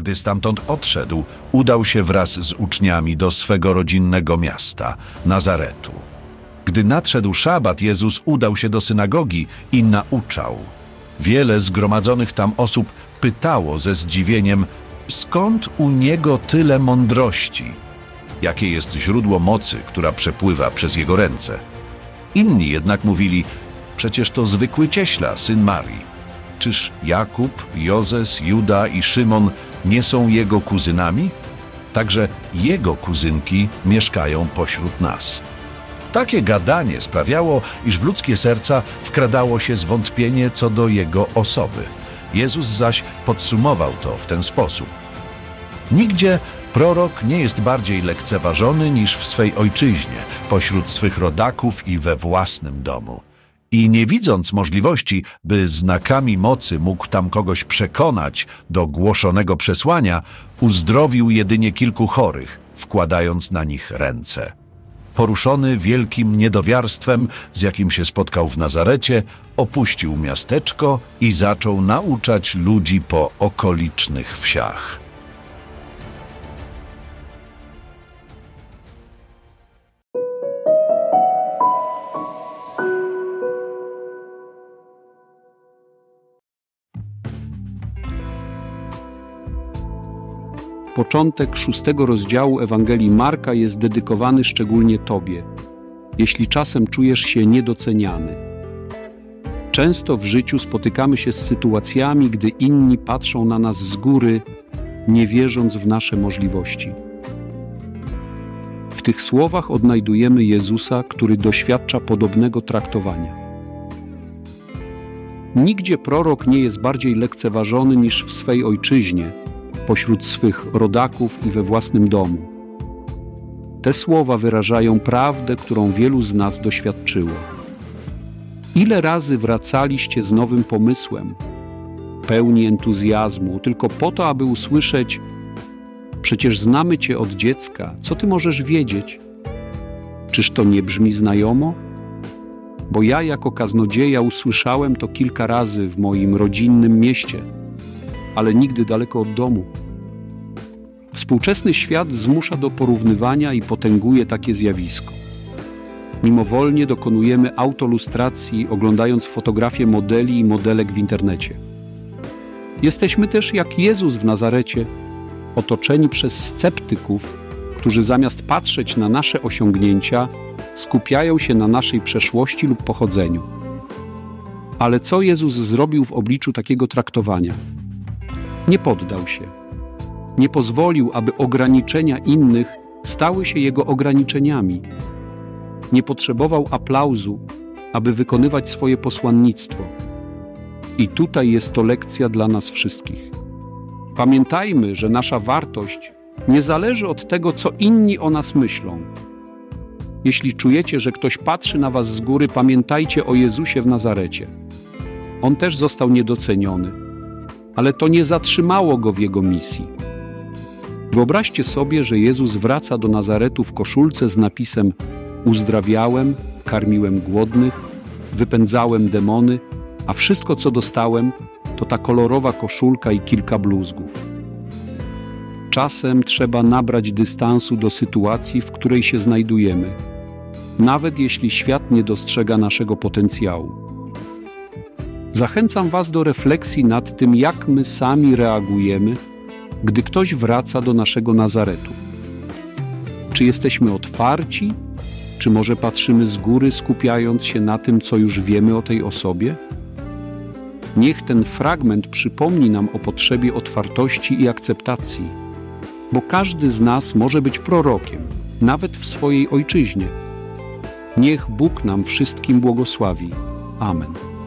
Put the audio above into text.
Gdy stamtąd odszedł, udał się wraz z uczniami do swego rodzinnego miasta, Nazaretu. Gdy nadszedł szabat, Jezus udał się do synagogi i nauczał. Wiele zgromadzonych tam osób pytało ze zdziwieniem, skąd u niego tyle mądrości? Jakie jest źródło mocy, która przepływa przez jego ręce? Inni jednak mówili, przecież to zwykły cieśla, syn Marii. Czyż Jakub, Jozes, Juda i Szymon nie są jego kuzynami? Także jego kuzynki mieszkają pośród nas. Takie gadanie sprawiało, iż w ludzkie serca wkradało się zwątpienie co do jego osoby. Jezus zaś podsumował to w ten sposób. Nigdzie prorok nie jest bardziej lekceważony niż w swej ojczyźnie, pośród swych rodaków i we własnym domu. I nie widząc możliwości, by znakami mocy mógł tam kogoś przekonać do głoszonego przesłania, uzdrowił jedynie kilku chorych, wkładając na nich ręce. Poruszony wielkim niedowiarstwem, z jakim się spotkał w Nazarecie, opuścił miasteczko i zaczął nauczać ludzi po okolicznych wsiach. Początek szóstego rozdziału Ewangelii Marka jest dedykowany szczególnie Tobie, jeśli czasem czujesz się niedoceniany. Często w życiu spotykamy się z sytuacjami, gdy inni patrzą na nas z góry, nie wierząc w nasze możliwości. W tych słowach odnajdujemy Jezusa, który doświadcza podobnego traktowania. Nigdzie prorok nie jest bardziej lekceważony niż w swej ojczyźnie, pośród swych rodaków i we własnym domu. Te słowa wyrażają prawdę, którą wielu z nas doświadczyło. Ile razy wracaliście z nowym pomysłem, pełni entuzjazmu, tylko po to, aby usłyszeć: Przecież znamy Cię od dziecka, co Ty możesz wiedzieć? Czyż to nie brzmi znajomo? Bo ja, jako kaznodzieja, usłyszałem to kilka razy w moim rodzinnym mieście ale nigdy daleko od domu. Współczesny świat zmusza do porównywania i potęguje takie zjawisko. Mimowolnie dokonujemy autolustracji, oglądając fotografie modeli i modelek w internecie. Jesteśmy też jak Jezus w Nazarecie, otoczeni przez sceptyków, którzy zamiast patrzeć na nasze osiągnięcia, skupiają się na naszej przeszłości lub pochodzeniu. Ale co Jezus zrobił w obliczu takiego traktowania? Nie poddał się. Nie pozwolił, aby ograniczenia innych stały się jego ograniczeniami. Nie potrzebował aplauzu, aby wykonywać swoje posłannictwo. I tutaj jest to lekcja dla nas wszystkich. Pamiętajmy, że nasza wartość nie zależy od tego, co inni o nas myślą. Jeśli czujecie, że ktoś patrzy na was z góry, pamiętajcie o Jezusie w Nazarecie. On też został niedoceniony ale to nie zatrzymało go w jego misji. Wyobraźcie sobie, że Jezus wraca do Nazaretu w koszulce z napisem Uzdrawiałem, karmiłem głodnych, wypędzałem demony, a wszystko co dostałem to ta kolorowa koszulka i kilka bluzgów. Czasem trzeba nabrać dystansu do sytuacji, w której się znajdujemy, nawet jeśli świat nie dostrzega naszego potencjału. Zachęcam Was do refleksji nad tym, jak my sami reagujemy, gdy ktoś wraca do naszego Nazaretu. Czy jesteśmy otwarci, czy może patrzymy z góry, skupiając się na tym, co już wiemy o tej osobie? Niech ten fragment przypomni nam o potrzebie otwartości i akceptacji, bo każdy z nas może być prorokiem, nawet w swojej ojczyźnie. Niech Bóg nam wszystkim błogosławi. Amen.